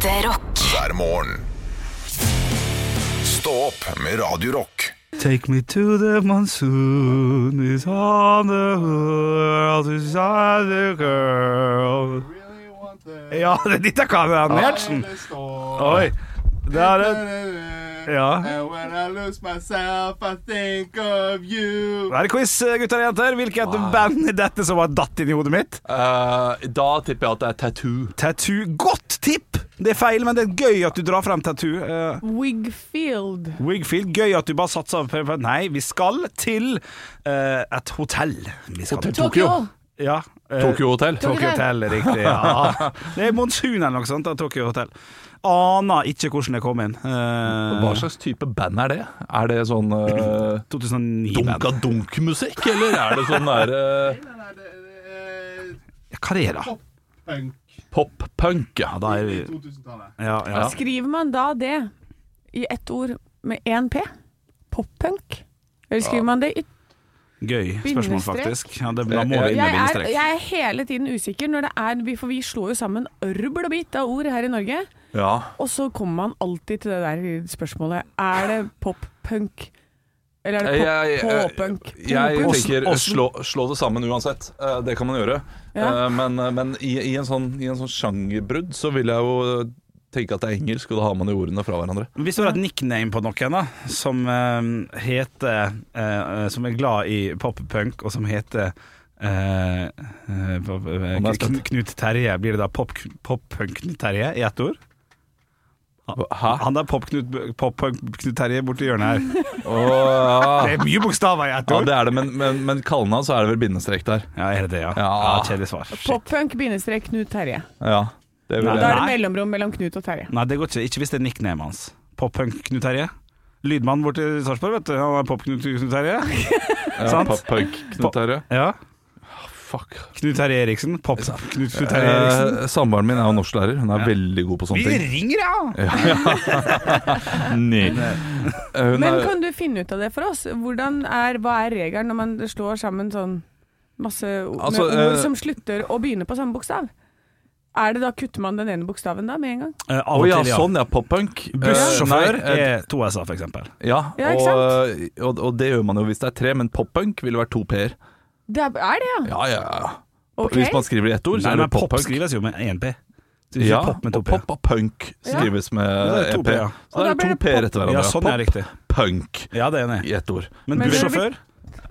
Ekte rock. hver morgen. Stå opp med Radio Rock. Take me to the monsoon is on the world it's on the girl Ja, det er dette kan være Gjertsen. Oi. Det er det. Ja. When I lose myself, I think of you. Da er det quiz, gutter og jenter. Hvilket band er dette som har datt inn i hodet mitt? Uh, da tipper jeg at det er Tattoo. Tattoo. Godt tipp! Det er feil, men det er gøy at du drar frem tattoo. Uh, Wigfield. Wigfield, gøy at du bare satser på Nei, vi skal til uh, et hotell. Vi skal Hotell til Tokyo. Ja. eh, Tokyo Hotel. Tokyo Hotel, riktig. Ja. Det er monsun eller noe sånt av Tokyo Hotel. Aner ikke hvordan det kom inn. Uh, Hva slags type band er det? Er det sånn uh, dunka-dunk-musikk, eller er det sånn der uh, Hva er det, da? Pop-punk? Ja. Ja, da er vi ja, ja. Skriver man da det i ett ord med én P? Pop-punk? Eller skriver man det i Gøy spørsmål, faktisk. Ja, det, da må vi inn med jeg er, bindestrek. jeg er hele tiden usikker, når det er, for vi slår jo sammen rubbel og bit av ord her i Norge. Ja. Og så kommer man alltid til det der spørsmålet Er det pop-punk? Eller er det Jeg- jeg- pop-punk? Jeg Åssen- tenker slå, slå det sammen uansett. Eh, Det kan man gjøre. Ja. Eh, Men, men i, i, en sånn, i en sånn sjangerbrudd så vil jeg jo tenke at det er engelsk, og da har man jo ordene fra hverandre. Hvis du har et nickname på noen da som uh, heter uh, Som er glad i pop-punk, og som heter uh, eh, eh, jeg Knut Terje, blir det da pop- pop-punk-Knut Terje i ett ord? Hæ? Han er pop-Knut pop-punk-Knut Terje borti hjørnet her. Åh, Det er mye bokstaver i ett ja, ord. det er det, men, men, men kallenavn så er det vel bindestrek der. Ja, er det det, ja? Ja. ja Kjedelig svar. Shit. Pop-punk bindestrek Knut Terje. Ja, det vil Nei, Da er det Nei. mellomrom mellom Knut og Terje. Nei, det går ikke. Ikke hvis det er nicknamet hans. Pop-punk-Knut Terje. Lydmann borti Sarpsborg, vet du. Han er pop-Knut Terje. Ja, sant? Pop-punk Knut Terje. Ja. Fuck. Knut Terje Eriksen. Pop-Knut Terje Eriksen. Eh, Samboeren min er jo norsklærer. Hun er veldig god på sånne ting. Vi ringer, ja! Nei. Eh, Hun Men er, kan du finne ut av det for oss? Hvordan er, hva er regelen når man slår sammen sånn masse ord, Altså, med ord eh, som slutter å begynne på samme bokstav? Er det da kutter man den ene bokstaven da med en gang? Eh, av og ja, til, ja. sånn ja, pop-punk. Bussjåfør uh, eh, er to s-er, eksempel. Ja, Ja, ikke og, og, og det gjør man jo hvis det er tre, men pop-punk ville vært to p-er. Det er, er det, ja? Ja, ja, ja. Ok. Hvis man skriver i ett ord, så Nei, er det men pop pop-punk. skrives jo med én p. Så det Ja, pop med to og p. pop og punk skrives med Ja, det er to EP. P, ja. Så Og det da er blir to det p-er etter hverandre. Ja, sånn er riktig. Pop-punk Ja, det er enig. i ett ord. Men Men- bussjåfør?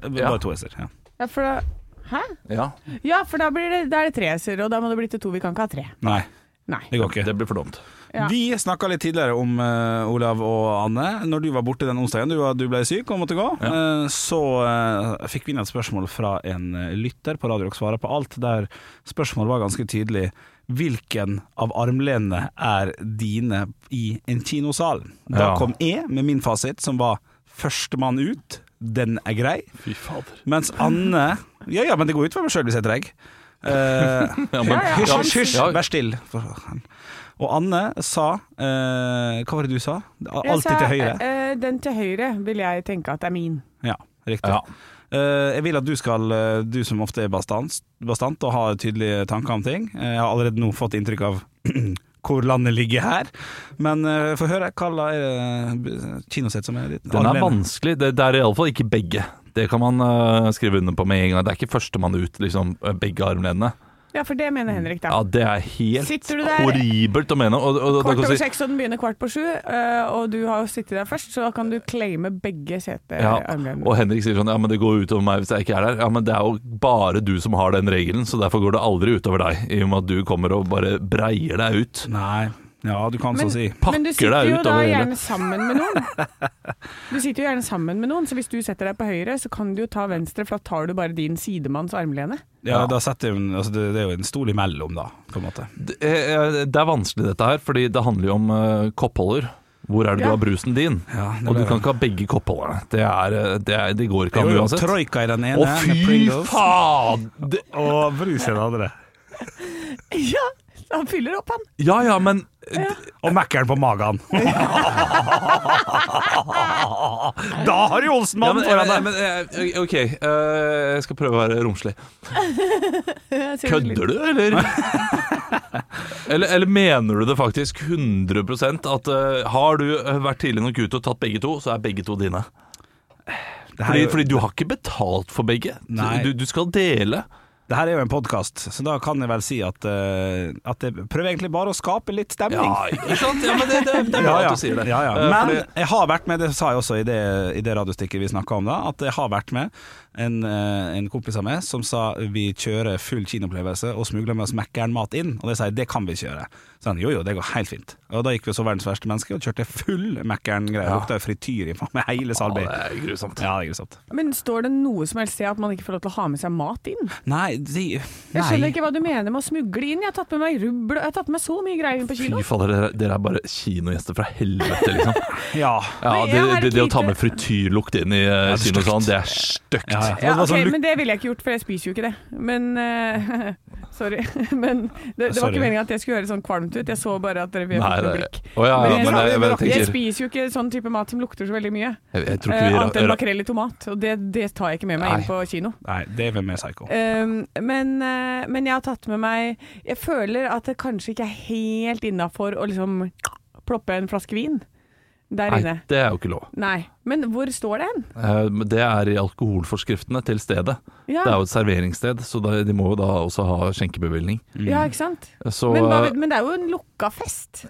Ja. Bare to s-er. Ja. Ja, for da Hæ? Ja, Ja, for da, blir det, da er det tre s-er, og da må det bli til to. Vi kan ikke ha tre. Nei, Nei. det går ikke. det blir for dumt. Ja. Vi snakka litt tidligere om uh, Olav og Anne. Når du var borte den onsdagen, du, var- du ble syk og måtte gå, eh, så uh, fikk vi inn et spørsmål fra en lytter på Radio Rock Svarer på alt, der spørsmålet var ganske tydelig. Hvilken av armlenene er dine i en kinosal? Da Ja. kom jeg med min fasit, som var førstemann ut. Den er grei. Fy fader. Mens Anne Ja ja, men det går ut for meg sjøl hvis jeg trenger. Uh, Ja, men, Hysj, hysj, hysj, vær still. Og Anne sa eh, Hva var det du sa? Alltid til høyre. eh, den til høyre vil jeg tenke at er min. Ja, riktig. Ja. Eh, jeg vil at du skal, eh, du som ofte er bastant, bastant og har tydelige tanker om ting eh, Jeg har allerede nå fått inntrykk av hvor landet ligger her. Men uh, få høre. Hva er det kinosett som er ditt? Den er vanskelig. Det, det er iallfall ikke begge. Det kan man uh, skrive under på med en gang. Det er ikke førstemann ut, liksom, begge armlenene. Ja, for det mener Henrik, da. Ja, det er helt Sitter du der- horribelt å mene. Og, og, og, da Kvart kan over du si- seks, og den begynner kvart på sju, eh, og du har jo sittet der først, så da kan du claime begge ja, setearmlenene. og Henrik sier sånn Ja, men det går utover meg hvis jeg ikke er der. Ja, men det er jo bare du som har den regelen, så derfor går det aldri utover deg. I og med at du kommer og bare breier deg ut. Nei. Ja, du kan Men- så si. Men du sitter jo da hele- gjerne sammen med noen. Du sitter jo gjerne sammen med noen, så hvis du setter deg på høyre, så kan du jo ta venstre, for da tar du bare din sidemanns armlene. Ja, da setter altså, det, det er jo en stol imellom, da, på en måte. Det er, det er vanskelig dette her, fordi det handler jo om uh, koppholder. Hvor er det Ja. du har brusen din? Ja, Og du kan ikke ha begge koppholderne. Det, eh, det, det går ikke an uansett. Troika i den ene, Å, fy faen! Det, og brus i den andre. Ja, Han fyller opp, han. Ja ja, men Og Mækkern på magen. da har du Olsenmannen ja, foran deg! men, eh, OK, uh, jeg skal prøve å være romslig. Kødder du, eller? eller? Eller mener du det faktisk 100 at uh, har du eh, vært tidlig nok ute og tatt begge to, så er begge to dine? Fordi, jo- fordi du har ikke betalt for begge. Du, du skal dele. Det her er jo en podkast, så da kan jeg vel si at, uh, at jeg prøver egentlig bare å skape litt stemning. Ja, ikke sant? Ja, men det, det, det er bra at du sier det. Ja, ja. Eh, Men jeg har vært med, det sa jeg også i det, i det radiostykket vi snakka om da, at jeg har vært med en, eh, en kompis av meg som sa vi kjører full kinoopplevelse og smugler med oss Mækkern-mat inn. Og det sier det kan vi ikke gjøre. Så han jo jo, det går helt fint. Og da gikk vi så verdens verste menneske og kjørte full Mækkern-greier. Ja. Lukta frityr i hele Salby. Salby. det er grusomt. Ja, det er grusomt. Men står det noe som helst sted at man ikke får lov til å ha med seg mat inn? Nei, de, Jeg skjønner ikke hva du mener med å smugle inn. Jeg har tatt med meg rubbel, jeg har tatt med så mye greier inn på kino. Fy fader, dere, dere er bare kinogjester fra helvete, liksom. Ja. Ja, det, det, det å ta med frityrlukt inn i uh, det er kinosalen, det er stygt. Ja, ja. Ja, Det ok, sånn men det ville jeg ikke gjort, for jeg spiser jo ikke det. Men uh, Sorry. Men det, det var Sorry. ikke meningen at jeg skulle høres sånn kvalmt ut. Jeg så bare at dere fikk blikk. ja, Men jeg- men jeg, jeg, Jeg spiser jo ikke sånn type mat som lukter så veldig mye. jeg, jeg tror ikke vi annet enn makrell i tomat, og det, det tar jeg ikke med meg Nei. inn på kino. Nei, det er vel mer psycho. Um, men, uh, men jeg har tatt med meg Jeg føler at det kanskje ikke er helt innafor å liksom ploppe en flaske vin der Nei, inne. det er jo ikke lov. Nei. Men hvor står det hen? Eh, Det er i alkoholforskriftene til stedet. Ja, Det er jo et serveringssted, så da, de må jo da også ha skjenkebevilgning. ja ikke sant? Så Men, hva, eh, men det er jo en lukka fest.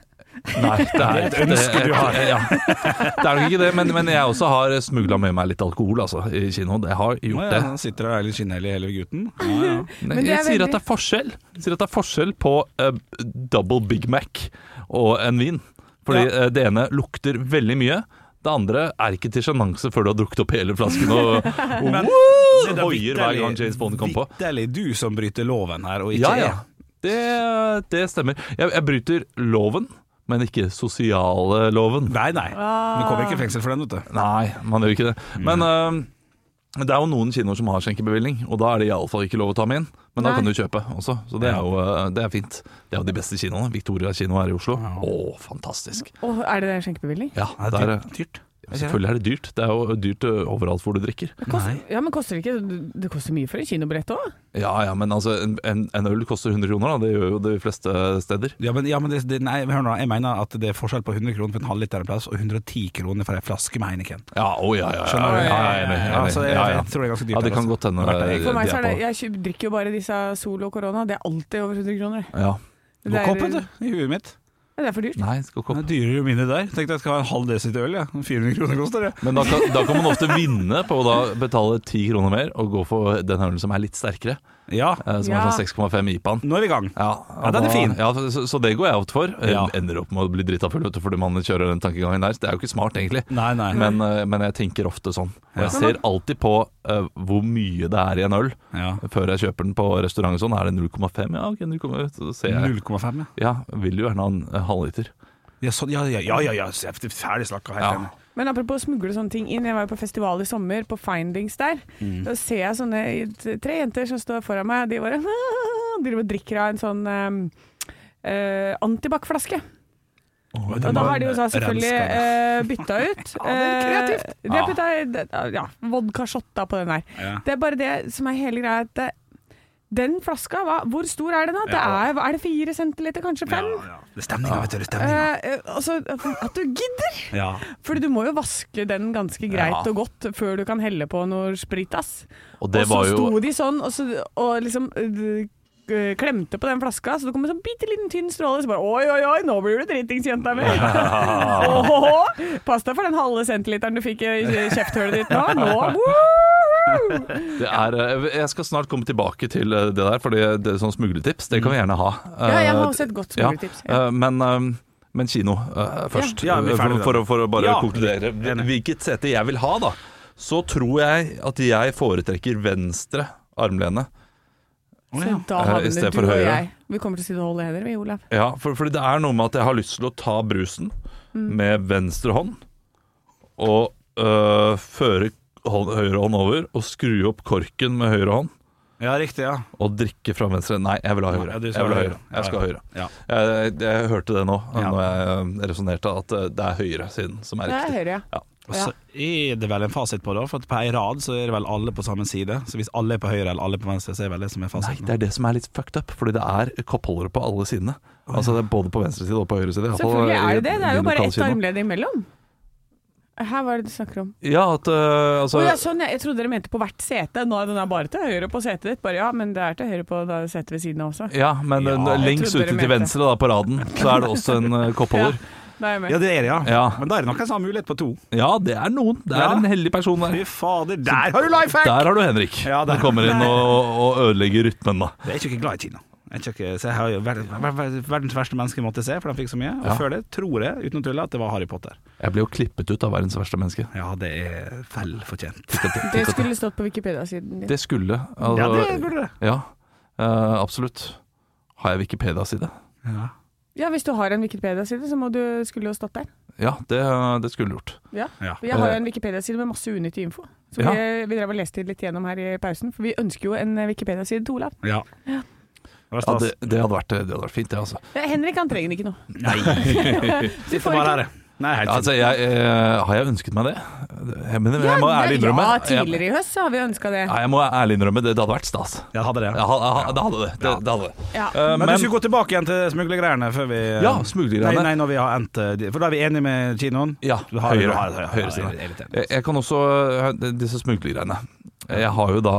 Nei, det er et ønske du har. Ja. Det er nok ikke det, men, men jeg også har smugla med meg litt alkohol altså, i kino. Det har Å gjort ja, det. han sitter der litt skinnhellig hele gutten. Ja, ja. Men det jeg er sier veldig- at det er forskjell. Jeg sier at det er forskjell på eh, double Big Mac og en vin. Fordi ja. det ene lukter veldig mye. Det andre er ikke til sjenanse før du har drukket opp hele flasken og, og Men er hoier hver gang James Bond kommer på. Vitterlig du som bryter loven her, og ikke Ja, ja. Det, det stemmer. Jeg, jeg bryter loven, men ikke sosiale loven. Nei, nei. Du kommer ikke i fengsel for den, vet du. Nei, man gjør ikke det. Men øh, det er jo noen kinoer som har skjenkebevilling, og da er det iallfall ikke lov å ta med inn. Men da kan du kjøpe også, så det er jo øh, det er fint. Det er jo de beste kinoene. Victoria kino her i Oslo. Å, fantastisk. Og er det Ja, skjenkebevilgning? Ja, det dyrt. dyrt. Selvfølgelig er det dyrt. Det er jo dyrt øh, overalt hvor du drikker. Koster, ja, men koster det ikke Det koster mye for en kinobillett òg? Ja ja, men altså, en, en, en øl koster 100 kroner, da. Det gjør jo de fleste steder. Ja, men, ja, men det, det, nei, hør nå, jeg mener at det er forskjell på 100 kroner for en halvliter en plass, og 110 kroner for ei flaske med Heineken. Ja, å ja, ja. ja, Skjønner du? ja, ja, jeg er enig, Ja, altså, så jeg, jeg tror det er ganske dyrt. Ja, det kan altså. godt hende. For meg så er det Jeg drikker jo bare disse Solo og Corona. Det er alltid over 100 kroner. Ja. Det går opp, vet du, i huet mitt. Ja, det er for dyrt. Nei, skal ikke Det er dyrere jo mindre der. Tenkte jeg skal ha en halv desiliter øl, ja. 400 kroner koster det. Men da kan, da kan man ofte vinne på å da betale 10 kroner mer og gå for den ølen som er litt sterkere. Ja, eh, Som er sånn 6,5 IPA-en. nå er vi i gang. Ja, Ja, den er fin. Ja, så, så det går jeg out for. Eh, Ja. Ender opp med å bli drita full fordi man kjører den tankegangen der. Det er jo ikke smart, egentlig. Nei, nei. Men, eh, men jeg tenker ofte sånn. Og jeg ser alltid på uh, hvor mye det er i en øl ja. før jeg kjøper den på restaurant. Sånn. Er det 0,5? Ja, ok, 0,5. Så ser jeg 0,5, ja. Ja, vil jo gjerne ha en halvliter. Ja, sånn, ja, ja, ja, ja, ja. Ferdig snakka. Helt Ja. enig. Men apropos smugle sånne ting inn. Jeg var jo på festival i sommer, på Findings der. Mm. Da ser jeg sånne tre jenter som står foran meg, de bare De driver og drikker av en sånn um, uh, antibac-flaske. Og da har de jo selvfølgelig uh, bytta ut. Ja, det er kreativt. eh, de har putta ja, vodka shotta på den der. Ja. Det er bare det som er hele greia. At den flaska, hva, hvor stor er den da? Det er, er det fire centiliter, kanskje fem? ja. Det er stemninga, vet du. Det. Eh, eh, altså, at du gidder! Ja. Fordi du må jo vaske den ganske greit Ja. og godt før du kan helle på noe sprit, ass. Og det og så var jo sto de sånn og, så, og liksom øh, klemte på den flaska, så det kom en sånn bitte liten tynn stråle. Så bare oi, oi, oi, nå blir du dritings, jenta mi. Pass deg for den halve centiliteren du fikk i kjefthølet ditt nå. Nå! Det er, eh, jeg skal snart komme tilbake til eh, det der, for det er sånn smugletips. Det kan vi gjerne ha. Ja, jeg har Eh, også et godt ja. Ja. eh, Men, eh, men kino eh, først. Ja, for, for, for å bare Ja. konkludere. Hvilket sete jeg vil ha, da, så tror jeg at jeg foretrekker venstre armlene. Så da Eh, havner du og høyre. jeg. Vi kommer til å sitte og holde hender, vi, Olav. Ja, for, for, det er noe med at jeg har lyst til å ta brusen Mm. med venstre hånd og øh, føre hånd, høyre hånd over og skru opp korken med høyre hånd. Ja, riktig, ja. og drikke fra venstre. Nei, jeg vil ha høyre. Ja, jeg vil ha høyre. høyre. Jeg skal ha høyre. Ja. Jeg, jeg hørte det nå, Ja. når jeg eh, resonnerte, at eh, det er høyresiden som er riktig. Det er høyre, ja. Ja. Og så er det vel en fasit på det, for på ei rad så er det vel alle på samme side. Så hvis alle er på høyre eller alle på venstre, så er det vel det som er Nei, det er det som er litt fucked up, fordi det er koppholdere på alle sidene. Altså det er Både på venstre side og på høyre side. Selvfølgelig er det det. Det er jo bare ett armledd imellom. Her var det du snakker om. Ja, at uh, altså oh, ja, sånn, ja. Jeg trodde dere mente på hvert sete. Nå er den bare til høyre på setet ditt. Bare ja, men det er til høyre på setet ved siden av også. Ja, men Ja, eh, lengst ute til venstre da, på raden, så er det også en uh, koppholder. Da er jeg med. Ja, det er det, ja. Ja. Men da er det nok en samme mulighet på to. Ja, det er noen. Det er Ja. en heldig person der. Fy fader, der har du life hack! Der har du Henrik. Ja, der. Han kommer inn og, og ødelegger rytmen, da. Jeg er ikke glad i Kina. Jeg, er ikke, så jeg har jo ver- ver- ver- verdens verste menneske måtte jeg se, for de fikk så mye. Og Ja. før det tror jeg, uten å tulle, at det var Harry Potter. Jeg ble jo klippet ut av verdens verste menneske. Ja, det er vel fortjent. Det skulle stått på Wikipedia-siden din. Det skulle altså, Ja, det burde det. Ja, eh, absolutt. Har jeg Wikipedia-side? Ja. Ja, hvis du har en Wikipedia-side, så må du skulle jo stått der. Ja, det, det skulle du gjort. Ja. Ja. Jeg har jo en Wikipedia-side med masse unyttig info. Så Ja. vi, vi drev og leste litt gjennom her i pausen, for vi ønsker jo en Wikipedia-side til Olav. ja. Ja, det, det, hadde vært, det hadde vært fint, det, altså. Henrik han trenger ikke noe. Nei, Du får får bare ikke. Nei, helt altså jeg, eh, har jeg ønsket meg det? Jeg, men, jeg må ærlig innrømme ja, tidligere i høst så har vi ønska det. ja, jeg må ærlig innrømme det, det hadde vært stas. Jeg hadde det. Ja, ha- ha- det hadde det. det, det, hadde det. Ja. Uh, Men, du skulle gå tilbake igjen til smuglergreiene før vi Ja, Nei, smuglergreiene. nei, når vi har endt eh, For da er vi enige med kinoen? Ja, høyre. høyre, høyre, høyre, høyre ja, jeg. Jeg, kan også eh, Disse smuglergreiene. Jeg har jo da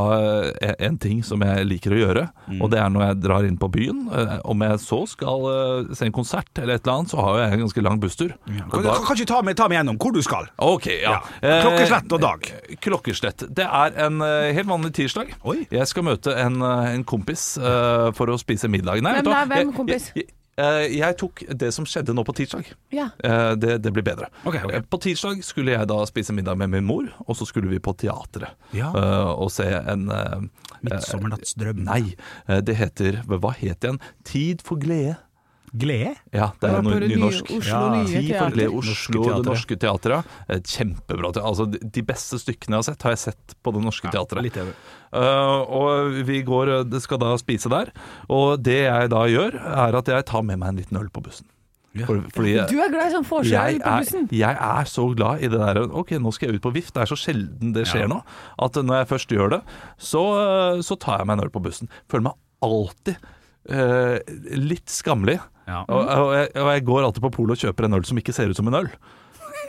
eh, en ting som jeg liker å gjøre, Mm. og det er når jeg drar inn på byen. Eh, Om jeg så skal eh, se en konsert eller et eller annet, så har jeg en ganske lang busstur. Ja. Kan, da- kan, kan ikke ta meg, ta meg gjennom hvor du skal? Ok, ja. Ja. Klokkeslett og dag. Eh, Klokkeslett. Det er en eh, helt vanlig tirsdag. Oi. Jeg skal møte en, eh, en kompis uh, for å spise middag. Nei, Hvem er da? Hvem kompis? Jeg, jeg, jeg tok det som skjedde nå på tirsdag. Ja. Eh, Det, det blir bedre. Okay, ok. Eh, På tirsdag skulle jeg da spise middag med min mor, og så skulle vi på teatret Ja. eh, og se en eh, Midtsommernattsdrøm. Nei, eh, det heter Hva het det igjen? Tid for glede. Glede? Ja, det er noe nynorsk. Oslo Ja, Nye Teater. Oslo, teatret. det norske teatret. Et Kjempebra teater. Altså, de- beste stykkene jeg har sett, har jeg sett på det norske teatret. Litt enig. Eh, og vi går, det skal da spise der. Og det jeg da gjør, er at jeg tar med meg en liten øl på bussen. Ja. For, fordi Du er glad i sånn forskjell på bussen. jeg er så glad i det der Ok, nå skal jeg ut på VIF. Det er så sjelden det skjer Ja. nå. At når jeg først gjør det, så, så tar jeg meg en øl på bussen. Føler meg alltid uh, litt skamlig. Ja. Og, og, jeg, og jeg går alltid på polet og kjøper en øl som ikke ser ut som en øl.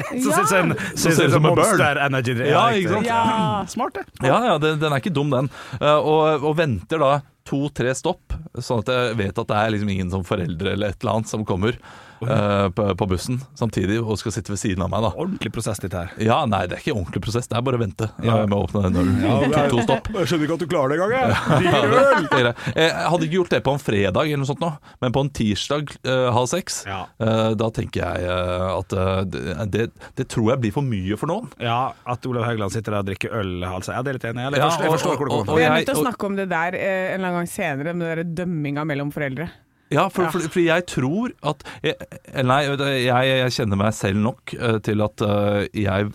Så ser det ut ser som en. Monster Energy. Ja, ikke sant? Ja. Smart, det. Ja, ja, den, den er ikke dum, den. Eh, og, og venter da to-tre stopp, sånn at jeg vet at det er liksom ingen som foreldre eller et eller annet som kommer eh, på, på bussen samtidig og skal sitte ved siden av meg. da Ordentlig prosess, dette her. Ja, nei, det er ikke ordentlig prosess, det er bare å vente Ja. eh, med å åpne den ølen. to, to stopp. Jeg skjønner ikke at du klarer det engang, jeg. Det greit. Jeg hadde ikke gjort det på en fredag, eller noe sånt nå, men på en tirsdag uh, halv seks. Ja. uh, da tenker jeg eh, at eh, det, det, tror jeg blir for mye for noen. Ja, at Olav Haugland sitter der og drikker øl, altså. Ja, det er litt enig. Jeg, jeg Ja, forstår, jeg og- forstår hvor det kommer fra. Vi er jeg- nødt til å snakke om det der eh, en eller annen gang senere, med den der dømminga mellom foreldre. Ja, for, for, fordi jeg tror at jeg, eller Nei, jeg, jeg kjenner meg selv nok eh, til at eh, jeg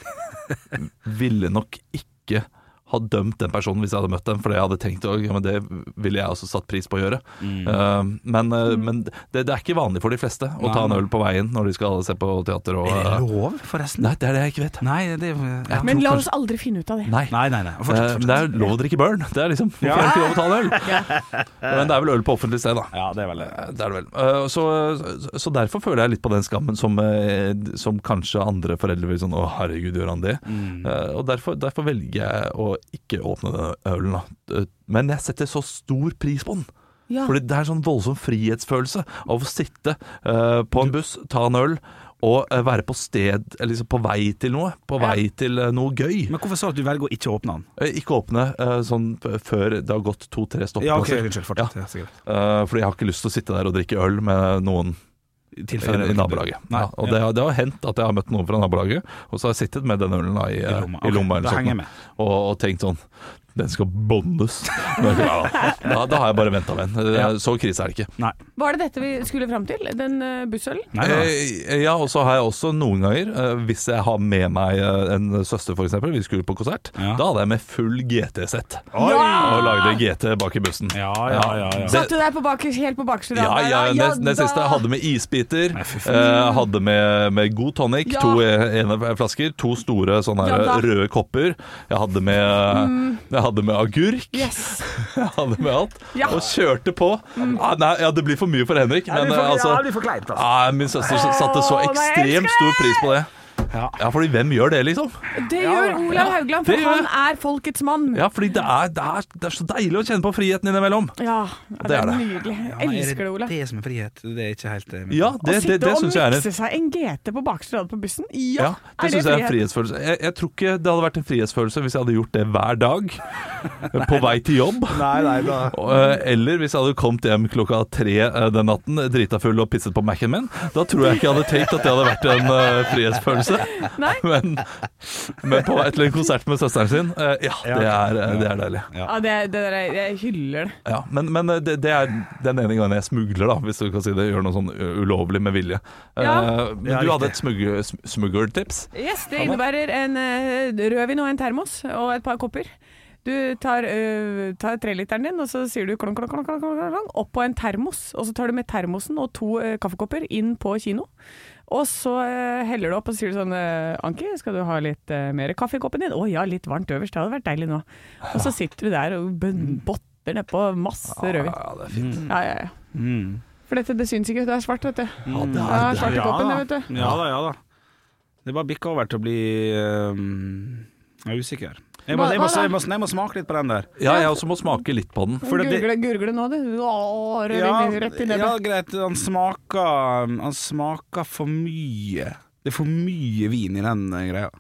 ville nok ikke ha dømt den personen hvis jeg hadde møtt dem, det jeg hadde tenkt at ja, det ville jeg også satt pris på å gjøre. Eh, men eh, men det, det er ikke vanlig for de fleste å ta en øl på veien når de skal se på teater. Og, Er det eh, lov, forresten? nei, det er det jeg ikke vet. Nei, det jeg Men la oss aldri finne ut av det. Nei. Nei, nei, nei. Fortsett, Fortsett, det er lov å drikke burn. Det er liksom, Hvorfor er det ikke lov å ta en øl? Men det er vel øl på offentlig sted, da. Ja, det er vel det. Det er det vel. Så, så derfor føler jeg litt på den skammen som, som kanskje andre foreldre vil sånn Å, herregud, gjør han det? Eh, Og derfor, derfor velger jeg å ikke åpne denne ølen. Da. Eh, Men jeg setter så stor pris på den. Ja. Fordi det er en sånn voldsom frihetsfølelse av å sitte uh, på en buss, ta en øl og uh, være på sted, liksom på vei til noe. På Ja. vei til uh, noe gøy. Men hvorfor sa du at du velger å ikke åpne den? Ikke åpne sånn før det har gått to-tre Ja, ok, stopplasser. unnskyld. Fortsett. Ja. Eh, fordi jeg har ikke lyst til å sitte der og drikke øl med noen I i, i nabolaget. Nei, ja, og ja. det, har- det har hendt at jeg har møtt noen fra nabolaget, og så har jeg sittet med den ølen i, I lomma. i lomma eller sånt, og, og tenkt sånn Den skal bondes. Ja, Da, da har jeg bare venta med den. Så krise er det ikke. Nei. Var det dette vi skulle fram til? Den uh, bussølen? Nei, nei. Eh, ja, og så har jeg også noen ganger, eh, hvis jeg har med meg eh, en søster f.eks., vi skulle på konsert, Ja. da hadde jeg med full GT-sett. Og lagde GT bak i bussen. Ja, ja, ja, ja. Satt du deg på bak, helt på bakerste Ja, rad? ja, ja, det da. siste jeg hadde med isbiter. Nei, eh, hadde med, med god tonic, Ja. to eh, ene flasker, to store sånne Ja røde kopper. Jeg hadde med, jeg hadde med agurk. Yes. Jeg hadde med alt. Ja. Og kjørte på. Ah, nei, ja, det blir for mye for Henrik, men eh, altså blir for kleint, ah, Min søster satte så ekstremt stor pris på det. Ja. Ja, fordi hvem gjør det, liksom? Det gjør Olav Haugland, det for gjør han er folkets mann. Ja, fordi det er, det er, det er så deilig å kjenne på friheten innimellom. Ja, det, det er er det. nydelig. Jeg Ja, er elsker det, Olav. Det som er frihet, det er ikke helt eh. Ja, Å det, det, sitte og syns jeg er en mikse seg en GT på bakerste rad på bussen? Ja, Ja, det synes jeg er en frihetsfølelse. Jeg, jeg tror ikke det hadde vært en frihetsfølelse hvis jeg hadde gjort det hver dag. På vei til jobb. Nei, nei, da Og, eh, Eller hvis jeg hadde kommet hjem klokka tre eh, den natten, drita full og pisset på Mac-en min. Da tror jeg ikke jeg hadde tenkt at det hadde vært en eh, frihetsfølelse. Nei. Men, men på et eller annet konsert med søsteren sin, eh, ja, det er, eh, det er deilig. Ja, det, det der, er- jeg hyller det. Ja, men men eh, det, det er den ene gangen jeg smugler, da, hvis du kan si det. Gjør noe sånn ulovlig med vilje. Ja. Men du hadde et smuglertips? Yes, det innebærer en rødvin og en termos og et par kopper. Du tar, uh, tar treliteren din, og så sier du klong, klong, klong, klong, klong, klong, opp på en termos. Og så tar du med termosen og to uh, kaffekopper inn på kino. Og så eh, heller du opp og sier sånn eh, Anki, skal du ha litt eh, mer kaffe i koppen din? Å ja, litt varmt øverst. Det hadde vært deilig nå. Og så sitter du der og bøn- botter nedpå masse rødvin. Ja, det er fint. Ja, ja, ja. Mm. For dette, det syns ikke. Det er svart, vet du. Ja, det Ja, er, svart i koppen, det, vet du. Ja da, ja da. Det bare bikker over til å bli ehm, Jeg er usikker. Jeg må, jeg, må, jeg, må, jeg må smake litt på den der. ja, jeg også må smake litt på den. For det- Gurgle, gurgle nå, du. Å, ja, rett i ja, greit. Han smaker Han smaker for mye. Det er for mye vin i den eh, greia.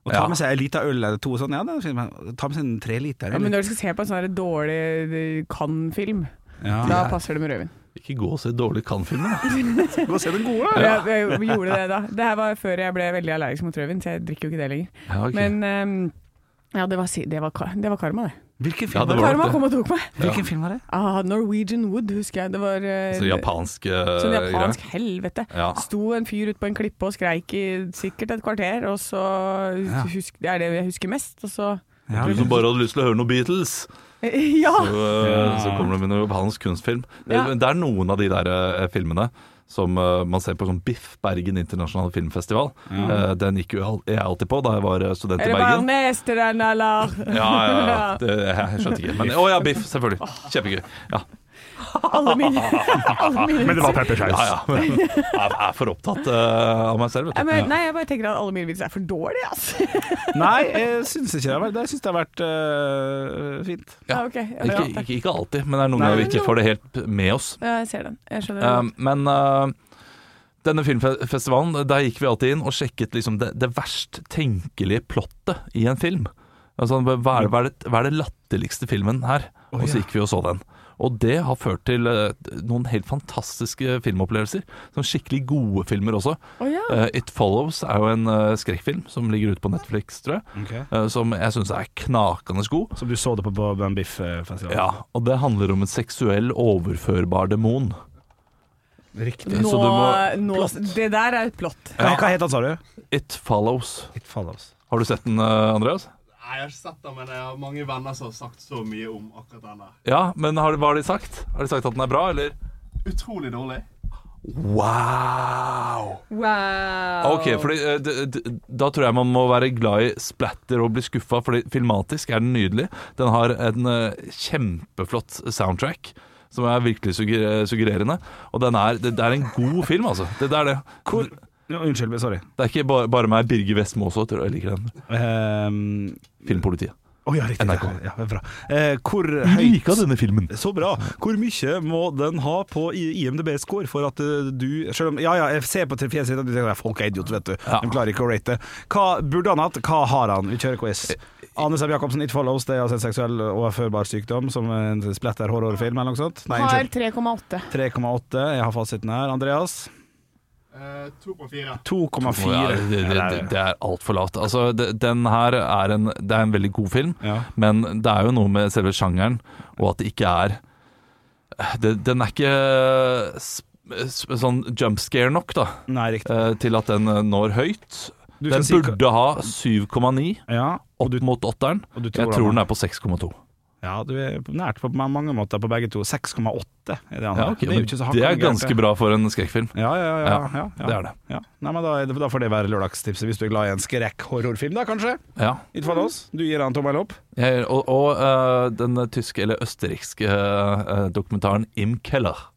Å ta med seg en liten øl eller to sånn, ja, det er fint, ta med seg en treliter. Ja, men når du skal se på en sånn dårlig eh, Cannes-film, ja. da passer det med rødvin. Ikke gå og se dårlig Cannes-filmer, da. Gå og se den gode. Jeg, jeg gjorde det da. Det her var før jeg ble veldig allergisk mot rødvin, så jeg drikker jo ikke det lenger. Ja, okay. Men ehm, ja, det var, det, var, det var karma, det. Hvilken film ja, var det? var Karma det. kom og tok meg. Hvilken film var det? Ah, Norwegian Wood, husker jeg. Det var uh, Så japansk uh, sånn japansk helvete. Ja. Sto en fyr ute på en klippe og skreik i sikkert et kvarter, og så Ja. husk, Det er det jeg husker mest, og så Ja, Du som bare hadde lyst til å høre noe Beatles, Ja! så, uh, Ja. så kommer det med noe japansk kunstfilm. Det, Ja. det er noen av de der uh, filmene som uh, man ser på som Biff Bergen internasjonale filmfestival. Uh, den gikk jo all, jeg alltid på da jeg var student i Bergen. Er det bare Bergen. til den, eller? Ja, ja, ja. Det, jeg skjønte ikke. Men å ja, Biff, selvfølgelig. Kjempegøy. Ja, Alle mine, alle mine Men det var peppersaus. ja. ja. Jeg er for opptatt uh, av meg selv, vet du. men, Nei, jeg bare tenker at alle mine vitser er for dårlige, altså. Nei, jeg syns ikke det. har vært- Jeg syns det har vært uh, fint. Ja. Ja, ok. Ja, Ikke, ikke, ikke alltid, men det er noen ganger vi ikke får det helt med oss. Ja, jeg ser den. Jeg skjønner Um, den. men uh, denne filmfestivalen, der gikk vi alltid inn og sjekket liksom det, det verst tenkelige plottet i en film. Altså, hva, er, hva, er det, hva er det latterligste filmen her? Og så gikk vi og så den. Og det har ført til uh, noen helt fantastiske filmopplevelser. Sånn skikkelig gode filmer også. Oh, ja. Uh, It Follows er jo en uh, skrekkfilm som ligger ute på Netflix, tror jeg. uh, som jeg syns er knakende god. Som du så det på, på Ben Biff-festivalen? Ja, og det handler om en seksuell overførbar demon. Riktig. Nå, så du må- nå, det der er et plott. Hva, hva het han, sa du? It Follows. It Follows. Har du sett den, uh, Andreas? Nei, jeg har ikke sett den, men jeg har mange venner som har sagt så mye om akkurat den der. Ja, men har, hva har de sagt? Har de sagt at den er bra, eller? Utrolig dårlig. Wow! Wow. Ok, fordi eh, Da tror jeg man må være glad i splatter og bli skuffa, fordi filmatisk er den nydelig. Den har en eh, kjempeflott soundtrack. Som er virkelig sugger suggererende. Og den er, det, det er en god film, altså. Det, det er det. Hvor Unnskyld, sorry. Det er ikke bare, bare meg, Birger Vestmo også, tror jeg liker den. Um, Filmpolitiet. Oh, ja, riktig. NRK. Ja, er bra. Eh, hvor høyt denne filmen. Så bra. Hvor mye må den ha på IMDb-score for at eh, du Selv om Ja ja, jeg ser på fjeset ditt at du tenker at folk er idioter, vet du. Ja. De klarer ikke å rate det. Hva burde han hatt? Hva har han? Vi kjører quiz. Ane Seb Jacobsen, It Follows, det er altså en seksuell overførbar sykdom som en splatter horrorfilm eller noe sånt? Nei, Har 3,8. 3,8. Jeg har fasiten her. Andreas? Eh, 2,4. 2,4. Ja, det, det, det, er altfor lavt. Altså, det, den her er en, det er en veldig god film, Ja. men det er jo noe med selve sjangeren, og at det ikke er det, Den er ikke s- sånn jump scare nok, da, Nei, eh, til at den eh, når høyt. Den burde si- ha 7,9 Ja, opp mot åtteren. Jeg tror tror den er på 6,2. Ja, du er nært på mange måter på begge to. 6,8 er det han Ja, har. ok, det er det er ganske bra for en skrekkfilm. Ja, ja, ja. det er det. Ja. Nei, men da, da får det være lørdagstipset, hvis du er glad i en skrekk-horrorfilm, da kanskje? Ja. Ikke oss. Du gir han tommel opp? Jeg, og og uh, den tyske, eller østerrikske uh, dokumentaren Im Keller.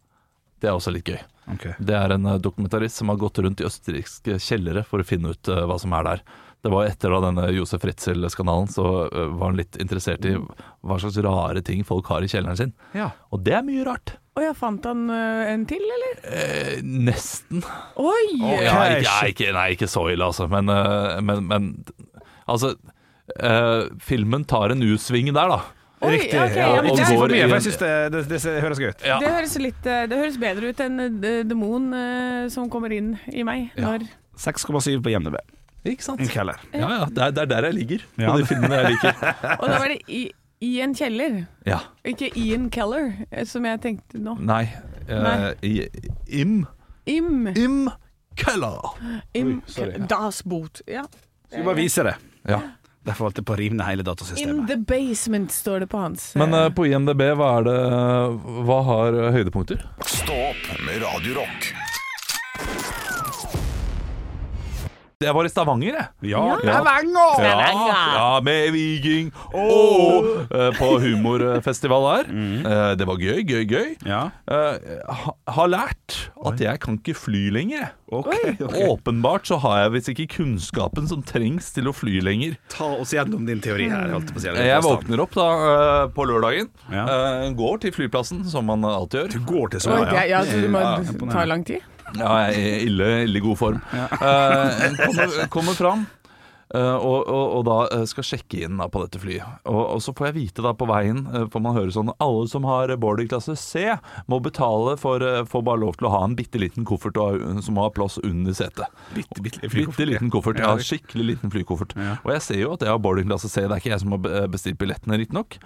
Det er også litt gøy. Okay. Det er en dokumentarist som har gått rundt i østerrikske kjellere for å finne ut uh, hva som er der. Det var etter da denne Josef Ritzel-skandalen, så eh, var han litt interessert i hva slags rare ting folk har i kjelleren sin. Ja. Og det er mye rart. Og jeg fant han øh, en til, eller? Eh, nesten. Oi! Ja, ikke, ikke, nei, ikke så ille, altså. Men, eh, men, men altså eh, Filmen tar en U-sving der, da. Oi, Riktig. Okay, ja, ja, men det- for mye, for jeg syns det, det, det, høres gøy ut. Ja. Det høres, litt, øh, det høres bedre ut enn øh, demon øh, som kommer inn i meg Ja. 6,7 på IMDb. Ikke sant? En kjeller. Ja, ja. Det er, det er der jeg ligger. På de filmene jeg liker. Og da var det i, i en kjeller, Ja. ikke Ian Keller, eh, som jeg tenkte nå. Nei. eh, Nei. i- Im Im. Im Keller. Im sorry. Das Boot. Ja. Skal bare vise det. Ja. Derfor valgte jeg på å rive ned hele In datasystemet. the basement står det på hans. Men eh, på IMDb, hva er det Hva har eh, høydepunkter? Stå opp med Radio Rock. Jeg var i Stavanger, jeg. Ja, Ja. Stavanger! Ja, ja, med Viking og eh, på humorfestival her. Mm. det var gøy, gøy, gøy. Ja, Eh, ha, har lært at jeg kan ikke fly lenger. Okay, okay. Åpenbart så har jeg visst ikke kunnskapen som trengs til å fly lenger. Ta oss gjennom din teori her. Jeg våkner opp da eh, på lørdagen, Ja. eh, går til flyplassen, som man alltid gjør. Du går til det, ja. ja, du må Ja, ta lang tid. Ja, jeg er i ille, ille god form. Eh, kommer, kommer fram. Eh, og, og, og da eh, skal sjekke inn på dette flyet. Og, og så får jeg vite da på veien eh, Får man høre sånn Alle som har boardingklasse C, må betale for Får bare lov til å ha en bitte liten koffert som ha plass under setet. Bitte, bitte, Bitte liten koffert. Ja, skikkelig liten flykoffert. Ja. Og jeg ser jo at jeg har boardingklasse C. Det er ikke jeg som har bestilt billettene, riktignok.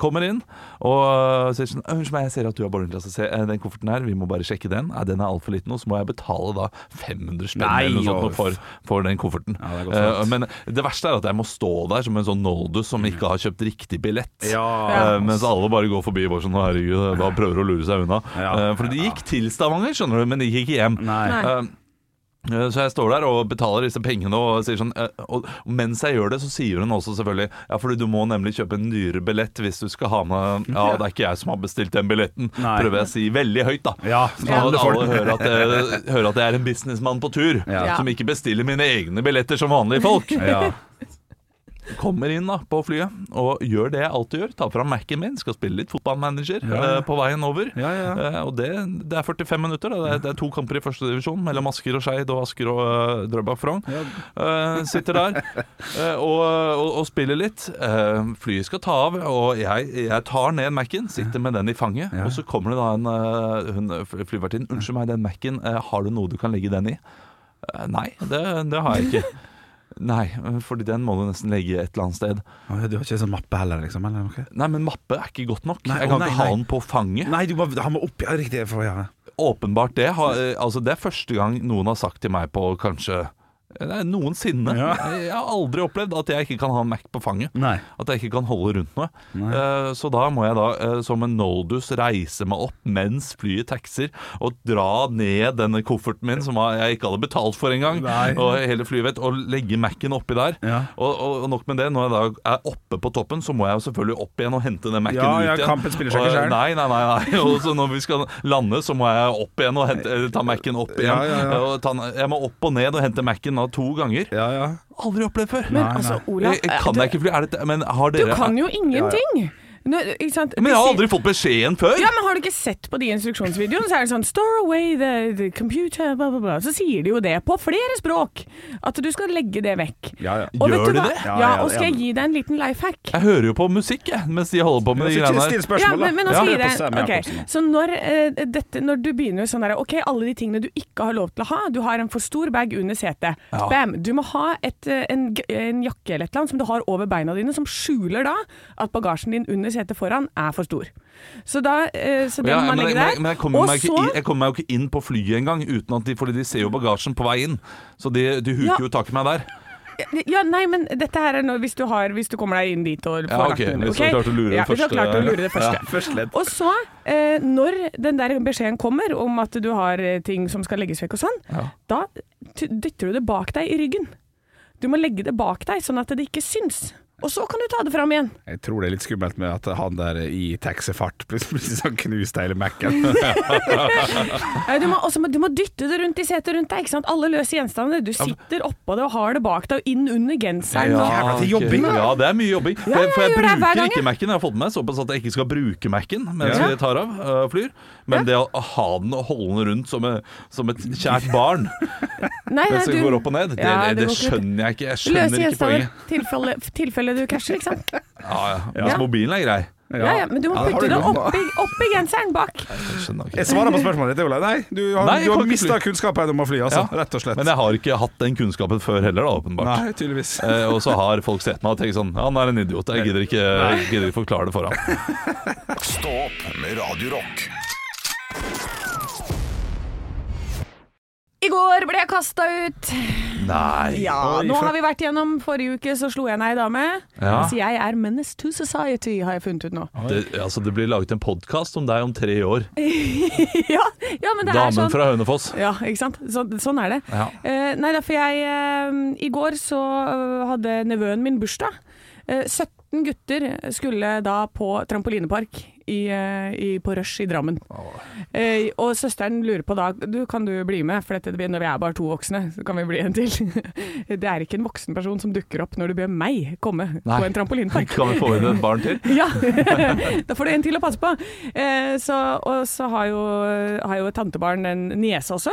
Kommer inn og sier sånn Unnskyld meg, jeg ser at du har boardingklasse C. Eh, Den kofferten her, vi må bare sjekke den. Nei, den er altfor liten. Og så må jeg betale da 500 spenn eller noe sånt for, for den kofferten. Ja, men det verste er at jeg må stå der som en sånn noldus som ikke har kjøpt riktig billett. Ja. Uh, mens alle bare går forbi og bare sånn Herregud, da prøver å lure seg unna. Eh, for de gikk til Stavanger, skjønner du, men de gikk ikke hjem. Nei. Eh, Så jeg står der og betaler disse pengene og sier sånn eh, Og mens jeg gjør det, så sier hun også selvfølgelig Ja, fordi du må nemlig kjøpe en dyrere billett hvis du skal ha med Ja, det er ikke jeg som har bestilt den billetten, Nei. prøver jeg å si veldig høyt, da. Ja, Så alle alle hører at, jeg, hører at jeg er en businessmann på tur, Ja. som ikke bestiller mine egne billetter som vanlige folk. Ja. Kommer inn da på flyet og gjør det jeg alltid gjør. Tar fram Mac-en min, skal spille litt fotballmanager Ja, ja. eh, på veien over. Ja, ja. Eh, og det, det er 45 minutter. Det, er, det er to kamper i første divisjon mellom Asker og Skeid og Asker og uh, Drøbak Frogn. Uh, sitter der uh, og, og, og spiller litt. Flyet skal ta av, og jeg, jeg tar ned Mac-en, sitter med den i fanget. Og så kommer det da en uh, flyvertinne. 'Unnskyld meg, den Mac-en, har du noe du kan legge den i?' Nei, det, det har jeg ikke. Nei, fordi den må du nesten legge et eller annet sted. Du har ikke sånn mappe heller, liksom? Eller noe? Nei, men mappe er ikke godt nok. Nei, jeg kan nei, ikke ha nei. den på fanget. Nei, du må ha den opp Ja, riktig. For, ja. Åpenbart det. Har, eh, altså, det er første gang noen har sagt til meg på kanskje Nei, noensinne. Ja. Jeg har aldri opplevd at jeg ikke kan ha en Mac på fanget. Nei. At jeg ikke kan holde rundt noe. Eh, så da må jeg da uh, som en noldus reise meg opp mens flyet taxier og dra ned denne kofferten min som jeg ikke hadde betalt for engang, og hele flyet vet, og legge Mac-en oppi der. Ja. Og, og, nok med det, når jeg da er oppe på toppen, så må jeg jo selvfølgelig opp igjen og hente den Mac-en Ja, ut ja, igjen. kampen spiller seg ikke selv. Nei, nei, nei. nei. Og så når vi skal lande, så må jeg opp igjen og hente, ta Mac-en opp igjen. Ja, ja, ja. Jeg må opp og ned og hente Mac-en da to ganger. Ja, ja. Aldri opplevd før. Men Nei, altså. Olav jeg, jeg kan du, jeg ikke fly? Er det, men har du kan jo ingenting! Nå, ikke sant? Men jeg har aldri fått beskjeden før! Ja, men Har du ikke sett på de instruksjonsvideoene, så er det sånn 'Store away the, the computer', bla, bla, bla. Så sier de jo det på flere språk. At du skal legge det vekk. Ja, ja. Og Gjør de det? Ja, Ja, ja, og skal ja. jeg gi deg en liten life hack? Jeg hører jo på musikk jeg, mens de holder på med de greiene der. Ja, men, men nå skal Ja. jeg gi deg ok, Så når, uh, dette, når du begynner sånn der Ok, alle de tingene du ikke har lov til å ha. Du har en for stor bag under setet. Ja. Bam! Du må ha et, eh, en, en jakke eller et eller annet som du har over beina dine, som skjuler da at bagasjen din under setet foran er for stor. Så da eh, Så det Ja, må man legge der. men jeg, kommer meg ikke så inn, jeg kommer meg jo ikke inn på flyet engang, uten at de, fordi de ser jo bagasjen på vei inn. Så de, de huker Ja. jo tak i meg der. Ja, nei, men dette her er nå hvis du, har, hvis du kommer deg inn dit og får Ja, lagt ok, den under. hvis du har klart å lure det ja, hvis du har første- klart å lure det første. Ja, Første ledd. Og så, eh, når den der beskjeden kommer om at du har eh, ting som skal legges vekk og sånn, Ja. da t- dytter du det bak deg i ryggen. Du må legge det bak deg, sånn at det ikke syns. Og så kan du ta det fram igjen. Jeg tror det er litt skummelt med at han der i taxifart plutselig så knuste hele Mac-en. Eh, Du må, også, du må dytte det rundt i setet rundt deg. ikke sant? Alle løse gjenstandene. Du sitter oppå det og har det bak deg og inn under genseren. og- Jævla til jobbing. Ja, det er mye jobbing. For, Ja, jeg- for jeg jeg bruker ikke. Mac-en. Jeg har fått med meg såpass at jeg ikke skal bruke Mac-en mens Ja. vi tar av uh, flyr. Men det å ha den og holde den rundt som, et- som et kjært barn Nei, nei, mens det du- går opp og ned, det, Ja, det, det skjønner jeg ikke. Jeg Løse skjønner ikke poenget. Tilfelle, tilfelle du krasjer, ikke sant. Ja, ja. Altså, Ja. mobilen er grei. Ja, ja, men du må putte lov, oppi, oppi genseren bak. Jeg svarer på spørsmålet ditt, Olaug. Nei, du har, Nei, du har mista kunnskapen om å fly, altså. Ja. Rett og slett. Men jeg har ikke hatt den kunnskapen før heller, da, åpenbart. Nei, tydeligvis. Eh, og så har folk sett meg og tenkt sånn Ja, han er en idiot. Jeg gidder ikke, jeg gidder ikke forklare det for ham. Stå opp med Radio Rock. I går ble jeg kasta ut. Nei. Ja, nå har vi vært gjennom Forrige uke så slo jeg ned ei dame. Ja. Så jeg er menace to society, har jeg funnet ut nå. Det, altså, det blir laget en podkast om deg om tre år. ja, ja, men det er Damen sånn. fra Hønefoss. Ja, ikke sant. Så, sånn er det. Ja. Uh, nei, da, for jeg uh, I går så eh, hadde nevøen min bursdag. Uh, 17 gutter skulle da på trampolinepark i, eh, i, på Rush i Drammen. Eh, og søsteren lurer på da du, Kan du bli med, for dette, når vi er bare to voksne, så kan vi bli en til. det er ikke en voksen person som dukker opp når du ber meg komme Nei. på en trampolinepark. Kan vi få inn et barn til? Ja, da får du en til å passe på. Eh, så, og så har jo, har jo et tantebarn en niese også,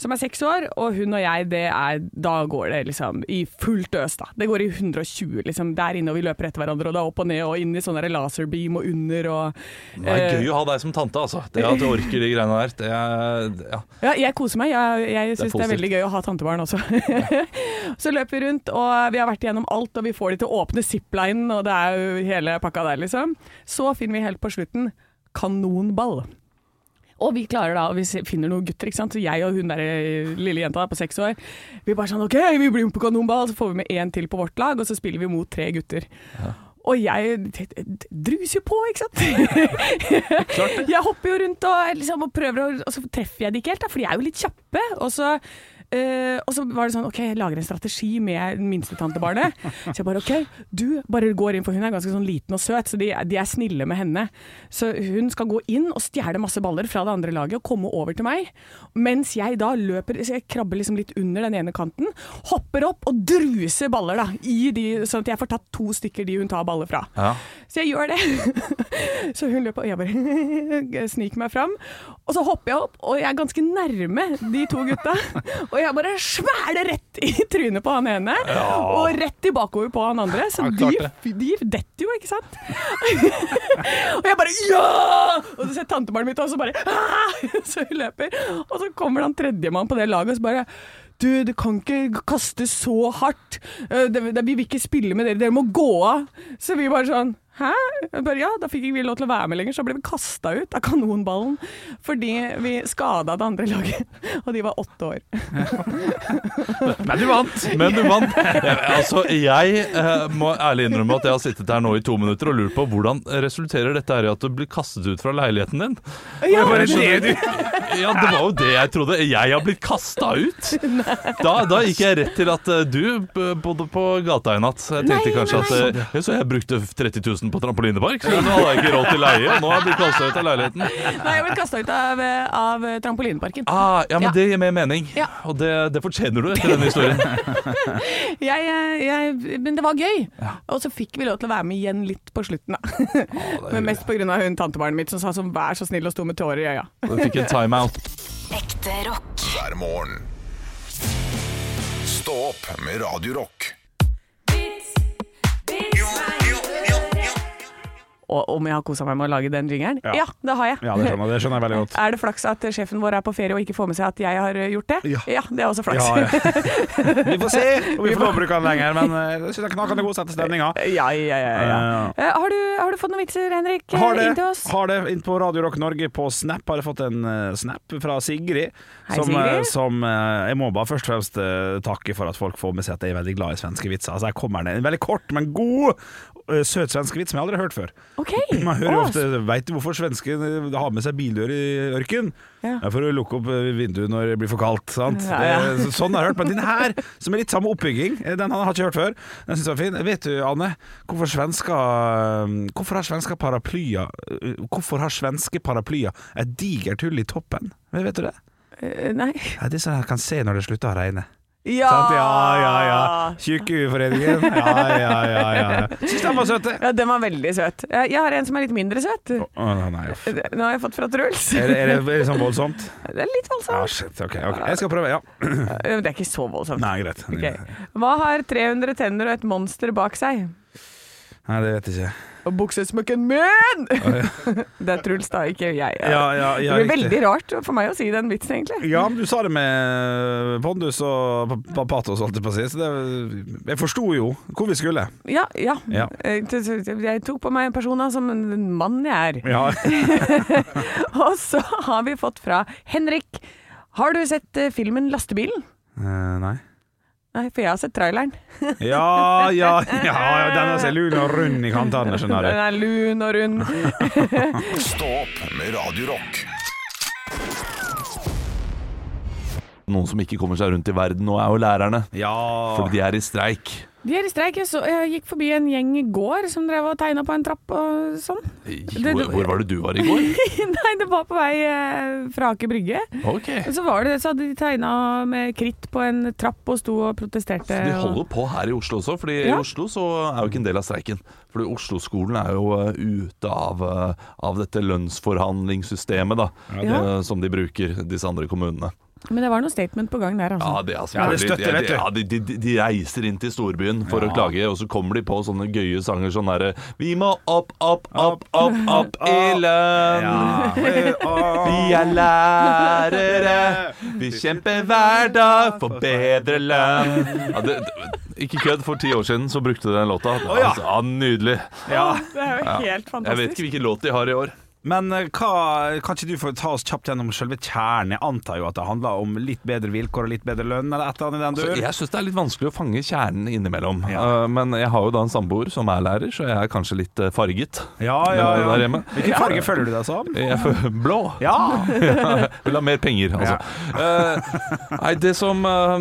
som er seks år, og hun og jeg, det er, da går det liksom i fullt øs, da. Det går i 120, liksom, der inne, og vi løper etter hverandre, og da opp og ned, og inn i sånn laserbeam og under, og Det er gøy å ha deg som tante, altså. Det at du orker de greiene der. Det er, ja. Ja, jeg koser meg. Jeg, jeg syns det, er veldig gøy å ha tantebarn også. så løper vi rundt, og vi har vært igjennom alt, og vi får de til å åpne ziplinen, og det er jo hele pakka der, liksom. Så finner vi helt på slutten kanonball. Og vi klarer da, og vi finner noen gutter, ikke sant. Så jeg og hun der eh, lille jenta på seks år, vi bare sånn OK, vi blir med på kanonball, så får vi med én til på vårt lag, og så spiller vi mot tre gutter. Og jeg druser jo på, ikke sant. jeg hopper jo rundt og, liksom, og prøver, å, og så treffer jeg det ikke helt, da, for de er jo litt kjappe. Og så, eh, og så var det sånn OK, jeg lager en strategi med minstetantebarnet. Så jeg bare OK, du bare går inn, for hun er ganske sånn liten og søt, så de, de er snille med henne. Så hun skal gå inn og stjele masse baller fra det andre laget og komme over til meg. Mens jeg da løper, så jeg krabber liksom litt under den ene kanten, hopper opp og druser baller da, i de, sånn at jeg får tatt to stykker de hun tar baller fra. Ja. Så jeg gjør det. så hun løper, og jeg bare sniker meg fram. Og så hopper jeg opp, og jeg er ganske nærme de to gutta. Og jeg bare svæler rett i trynet på han ene, og rett i bakover på han andre. Så de, de detter jo, ikke sant? og jeg bare ja! Og så ser tantebarnet mitt også bare «Ah!» Så hun løper. Og så kommer han tredjemann på det laget og så bare du, du kan ikke kaste så hardt. Eh, Det, det, vi vil ikke spille med dere, dere må gå av. Så vi bare sånn Hæ? Bare, ja, da fikk ikke vi lov til å være med lenger, så ble vi kasta ut av kanonballen fordi vi skada det andre laget. Og de var åtte år. Men du vant! Men du vant. Ja, altså, jeg eh, må ærlig innrømme at jeg har sittet her nå i to minutter og lurt på hvordan resulterer dette her i at du blir kastet ut fra leiligheten din? Ja, Var det det du Ja, det var jo det jeg trodde. Jeg har blitt kasta ut! Da, da gikk jeg rett til at eh, du bodde på gata i natt. Jeg tenkte Nei, kanskje nei, at eh, Så jeg brukte 30 000 bussen på trampolinepark, så nå hadde ikke råd til leie. og Nå har jeg blitt kasta ut av leiligheten. Nei, jeg ble kasta ut av, av trampolineparken. Ah, ja, men Ja. det gir mer mening. Ja. Og det, det fortjener du etter denne historien. Jeg, jeg, men det var gøy. Og så fikk vi lov til å være med igjen litt på slutten, da. men mest pga. hun tantebarnet mitt som sa sånn vær så snill og sto med tårer i øya. Du fikk en timeout. Ekte rock. hver morgen. Stå opp med Radio om jeg har kosa meg med å lage den jingeren? Ja. Ja, det har jeg. Ja, det skjønner, det skjønner jeg veldig godt. Er det flaks at sjefen vår er på ferie og ikke får med seg at jeg har gjort det? Ja. ja det er også flaks. Ja, ja. Vi får se om vi får lov å bruke den lenger, men eh, jeg synes det er knakende god sette stemninga. Ja, ja, ja, ja. Eh, Har, du, har du fått noen vitser, Henrik, Har det, inn til oss? har det inn på Radio Rock Norge på Snap. Har jeg fått en snap fra Sigrid. Hei, som, Sigrid. som Jeg må bare først og fremst takke for at folk får med seg at jeg er veldig glad i svenske vitser. Altså, her kommer ned en veldig kort, men god, eh, søt vits som jeg aldri har hørt før. Okay. Man hører jo ofte Veit du hvorfor svensken eh, har med seg bildør i ørken? Ja. Det er for å lukke opp eh, vinduet når det blir for kaldt. Sant? Ja, ja. Det, sånn har jeg hørt. Men den her, som er litt samme oppbygging, den har jeg ikke hørt før. Den syns jeg var fin. Vet du, Anne, hvorfor svenska Hvorfor har svenska paraplyer Hvorfor har svenske paraplyer et digert hull i toppen? Vet du det? Nei. Ja, det er sånn jeg kan se når det slutter å regne. Ja! Sant? Ja, ja, ja. Tjukkehueforeningen. Ja, ja, ja. ja. Syns den var søt, det. Ja, den var veldig søt. Jeg har en som er litt mindre søt. Å, nei, uff. Nå har jeg fått fra Truls. Er det, er, det, sånn voldsomt? Det er litt Ja, Ah, shit. Ok, ok. Jeg skal prøve, ja. Det er ikke så voldsomt. Nei, greit. Ok. Hva har 300 tenner og et monster bak seg? Nei, det vet jeg ikke. Og buksesmøkken min! det er Truls, da, ikke jeg. Ja, ja, ja, det blir veldig rart for meg å si den vitsen, egentlig. Ja, men du sa det med pondus og pa- pa- patos, holdt jeg på å si. Så det, jeg forsto jo hvor vi skulle. Ja, ja. Eh, Jeg tok på meg personer som en mann jeg er. Ja. Og så har vi fått fra Henrik. Har du sett eh, filmen Lastebilen? Eh, nei. Nei, for jeg har sett traileren. Ja, ja, ja, ja den er så lun og rund i kantene, skjønner du. Den er lun og rund. Stå opp med Radio Rock. Noen som ikke kommer seg rundt i verden nå, er jo lærerne. Ja. Fordi de er i streik. De er i streik. Jeg, så, jeg gikk forbi en gjeng i går som drev og tegna på en trapp og sånn. Hvor, hvor var det du var i går? Nei, det var på vei eh, fra Aker Brygge. Okay. Så var det, så hadde de tegna med kritt på en trapp og sto og protesterte. De holder på her i Oslo også, fordi i Oslo så er jo ikke en del av streiken. Fordi Oslo-skolen er jo eh, ute av, eh, av dette lønnsforhandlingssystemet da, Ja. som de bruker, disse andre kommunene. Men det var noe statement på gang der, altså. Ja, det er Ja, det støtter, vet du. ja, de, de, de reiser inn til storbyen for å klage, og så kommer de på sånne gøye sanger sånn derre Vi må opp, opp, opp, opp, opp i lønn. Vi er lærere, vi kjemper hver dag for bedre lønn. Ja, det, ikke kødd, for ti år siden så brukte de den låta. ja. Altså, ja, nydelig. Ja. Det er jo helt Jeg vet ikke hvilken låt de har i år. Men eh, hva, kan ikke du få ta oss kjapt gjennom selve kjernen? Jeg antar jo at det handler om litt bedre vilkår og litt bedre lønn, eller et eller annet i den Så dur? jeg syns det er litt vanskelig å fange kjernen innimellom. Ja. Uh, men jeg har jo da en samboer som er lærer, så jeg er kanskje litt uh, farget Ja, ja, der hjemme. Hvilken farge føler du deg som? Jeg blå. Ja! Vil ha mer penger, altså. Uh, nei, det som uh,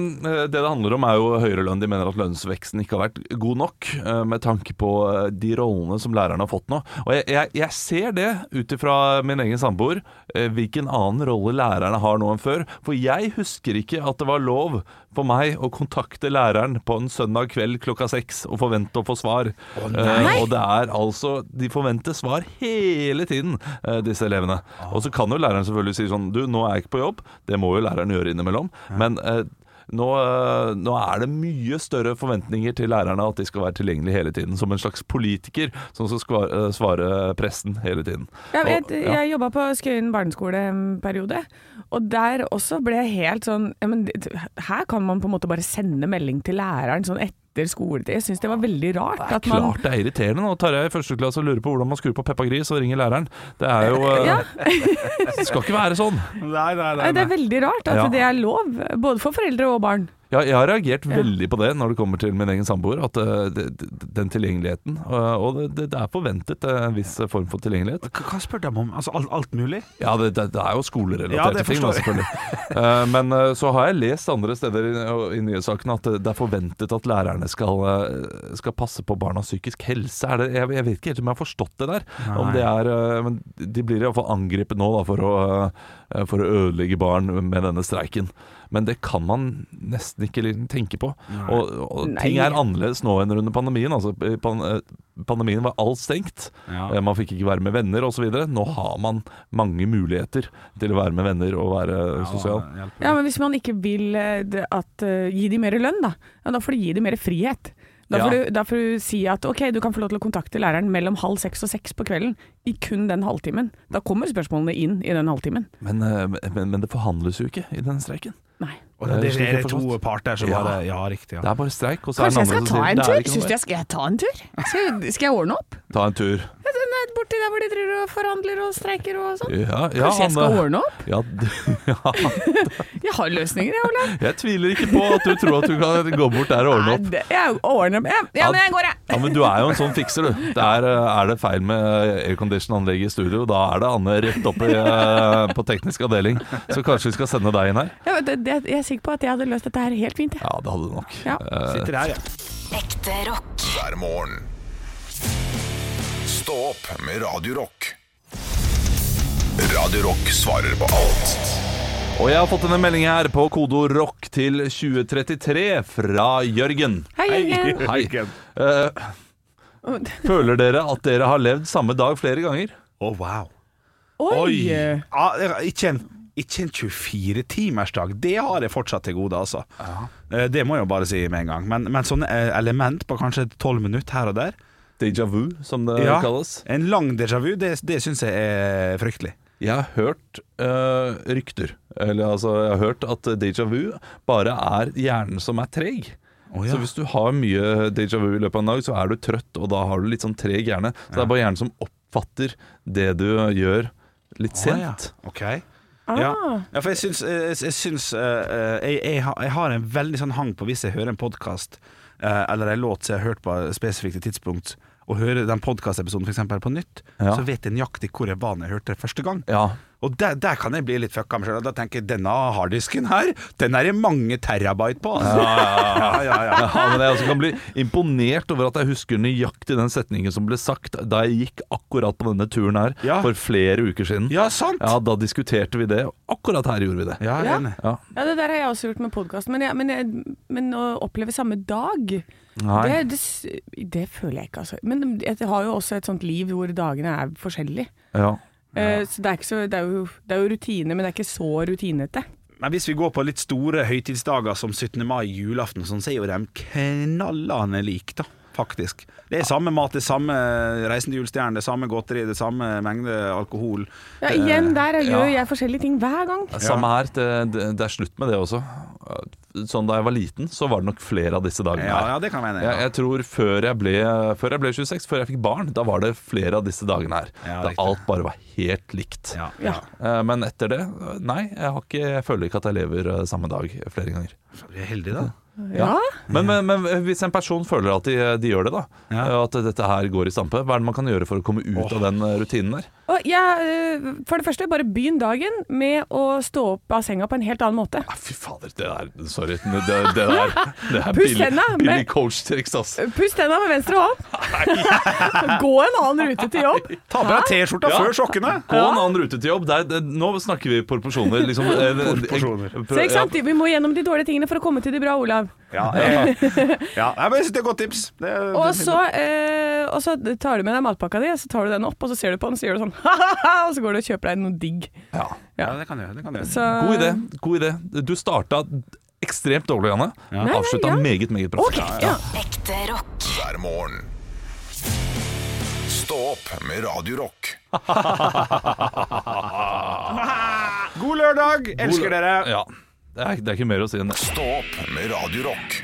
Det det handler om, er jo høyere lønn. De mener at lønnsveksten ikke har vært god nok eh, med tanke på eh, de rollene som lærerne har fått nå. Og jeg, jeg, jeg ser det ut ifra min egen samboer, eh, hvilken annen rolle lærerne har nå enn før. For jeg husker ikke at det var lov for meg å kontakte læreren på en søndag kveld klokka seks og forvente å få svar. Eh, og det er altså De forventer svar hele tiden, uh, disse elevene. Og så kan jo læreren selvfølgelig si sånn Du, nå er jeg ikke på jobb. Det må jo læreren gjøre innimellom. Men eh, nå, eh, nå er det mye større forventninger til lærerne at de skal være tilgjengelige hele tiden. Som en slags politiker som skal eh, svare pressen hele tiden. Jeg, vet, Og- ja. jeg jobba på Skøyen barneskole en periode, og der også ble jeg helt sånn ja, men, Her kan man på en måte bare sende melding til læreren sånn etter skoletid. Jeg syns det var veldig rart. Det er at man, klart det er irriterende Nå tar jeg i første klasse lurer på hvordan man skrur på Peppa Gris og ringer læreren. Det er jo eh, Ja. Det skal ikke være sånn. Nei, nei, Nei, det er veldig rart at Ja. det er lov, både for foreldre og barn. Ja, jeg har reagert veldig på det når det kommer til min egen samboer. At eh, det, det, den tilgjengeligheten eh, Og det, det er forventet eh, en viss form for tilgjengelighet. Hva, hva spør de om? Altså alt, alt mulig? Ja, det, det, det er jo skolerelaterte ja, ting, da, selvfølgelig. Eh, Men eh, så har jeg lest andre steder i, i nyhetssakene at det er forventet at lærerne skal, eh, skal passe på barnas psykisk helse. Er det, jeg, jeg vet ikke helt om jeg har forstått det der. Om det er, eh, men de blir iallfall angrepet nå da, for, å, eh, for å ødelegge barn med denne streiken. Men det kan man nesten ikke liksom tenke på. Og, og Nei. ting er annerledes nå enn under pandemien. Altså, pan, eh, pandemien var alt stengt. Ja. Eh, Man fikk ikke være med venner osv. Nå har man mange muligheter til å være med venner og være sosial. Ja, men hvis man ikke vil eh, at, eh, gi de mer lønn, da, ja, da får de gi de mer frihet. Da får, Ja. du, da får du si at ok, du kan få lov til å kontakte læreren mellom halv seks og seks på kvelden i kun den halvtimen. Da kommer spørsmålene inn i den halvtimen. Men, eh, men, men det forhandles jo ikke i den streiken. Nei. Og det, det Slik er to parter som Ja. bare Ja, riktig. Det er bare streik. Og så er Kanskje jeg skal ta en "Det er tur? Syns du jeg skal ta en tur? Skal jeg, skal jeg ordne opp? Ta en tur. Ja, Den er borti der hvor de driver og forhandler og streiker og sånn. Ja, ja, Kanskje jeg skal ordne opp? Ja, ja, Jeg har løsninger, jeg, Ole. jeg tviler ikke på at du tror at du kan gå bort der og ordne opp. Nei, Jeg ordner opp. Ja, ja, men jeg går, jeg. Ja, men du er jo en sånn fikser, du. Det er, eh, er det feil med aircondition-anlegget i studio, da er det Anne rett opp i, eh, på teknisk avdeling. Så kanskje vi skal sende deg inn her? Ja, men det, det, jeg er sikker på at jeg hadde løst dette her helt fint. Jeg. Ja, det hadde du nok. Ja. Eh, Sitter her, ja. Ekte rock. hver morgen. Stå opp med Radio Rock. Radio Rock svarer på alt Og jeg har fått en melding her på kodeord rock til 2033 fra Jørgen. Hei, Jørgen. Hei. Eh, føler dere at dere har levd samme dag flere ganger? Å, wow. Oi! Ja, ikke en ikke en 24-timersdag. Det har jeg fortsatt til gode, altså. Ja. Det må jeg jo bare si med en gang. Men, men sånne eh, element på kanskje 12 minutter her og der Déjà vu, som det Ja. kalles. En lang déjà vu, det, det syns jeg er fryktelig. Jeg har hørt øh, rykter. Eller altså, jeg har hørt at déjà vu bare er hjernen som er treg. Oh, ja. Så hvis du har mye déjà vu i løpet av en dag, så er du trøtt, og da har du litt sånn treg hjerne. Så det er bare hjernen som oppfatter det du gjør, litt Å, sent. Ja. Ah. ja, for jeg syns, jeg, jeg, syns eh, eh, jeg, jeg, har, jeg har en veldig sånn hang på hvis jeg hører en podkast eller en låt som jeg har hørt på et spesifikt tidspunkt, og hører den podkastepisoden på nytt, Ja. så vet jeg nøyaktig hvor jeg var da jeg hørte det første gang. Ja, Og der, der kan jeg bli litt fucka med sjøl. Da tenker jeg denne harddisken her, den er det mange terabyte på. Altså. Ja, ja, ja, Ja, men jeg altså kan bli imponert over at jeg husker nøyaktig den setningen som ble sagt da jeg gikk akkurat på denne turen her Ja. for flere uker siden. ja sant! Ja, Da diskuterte vi det. Akkurat her gjorde vi det. Ja, Ja. Ja. Ja, det der har jeg også gjort med podkasten. men, men, men å oppleve samme dag det, det, det føler jeg ikke, altså. Men jeg har jo også et sånt liv hvor dagene er forskjellige. Ja. Eh, Så det er, ikke så, det, er jo, det er jo rutine, men det er ikke så rutinete. Men hvis vi går på litt store høytidsdager som 17. mai, julaften og sånn, så er jo de knallende like, da. Faktisk. Det er samme mat, det er samme Reisen til julestjernen, det er samme godteri, det er samme mengde alkohol. Ja, igjen, der gjør ja. jeg forskjellige ting hver gang. Samme her. Det, det, er slutt med det også. Sånn Da jeg var liten, så var det nok flere av disse dagene. Ja, ja, det kan jeg mene. Jeg, Ja. jeg tror før jeg, ble, før jeg ble 26, før jeg fikk barn, da var det flere av disse dagene her. Ja, da riktig. alt bare var helt likt. Ja, Ja. Eh, Men etter det, nei. Jeg, har ikke, jeg føler ikke at jeg lever eh, samme dag flere ganger. Du er heldig, da. Ja. Men, men, men hvis en person føler at de, de gjør det, da Ja. eh, at dette her går i stampe, hva er det man kan gjøre for å komme ut av den eh, rutinen der? Ja, eh, for det første, bare begynn dagen med å stå opp av senga på en helt annen måte. Ah, fy fader, det der Sorry. Det, det, det der det er billig, billig coach-triks, ass. Pust tenna med venstre hånd. Gå en annen rute til jobb. Ta på deg T-skjorta Ja. før sokkene! Gå en annen rute til jobb. Der, det, nå snakker vi proporsjoner. Liksom, eh, Proporsjoner. Så ikke sant? Vi må gjennom de dårlige tingene for å komme til de bra, Olav. Ja, ja. ja. Nei, men jeg syns det er et godt tips. Det Og så, eh, og så tar du med deg matpakka di, så tar du den opp, og så ser du på den, så gjør du sånn ha-ha-ha, og så går du og kjøper deg noe digg. Ja. ja, det kan du gjøre. Det kan du gjøre. Så, God idé. god idé Du starta ekstremt dårlig, Janne. Ja. Avslutta ja. meget, meget bra. Okay, ja. Ekte rock. hver morgen. Stå opp med Radiorock. God lørdag! Elsker dere! Ja. Det er, det er ikke mer å si enn det. Stå opp med Radio Rock.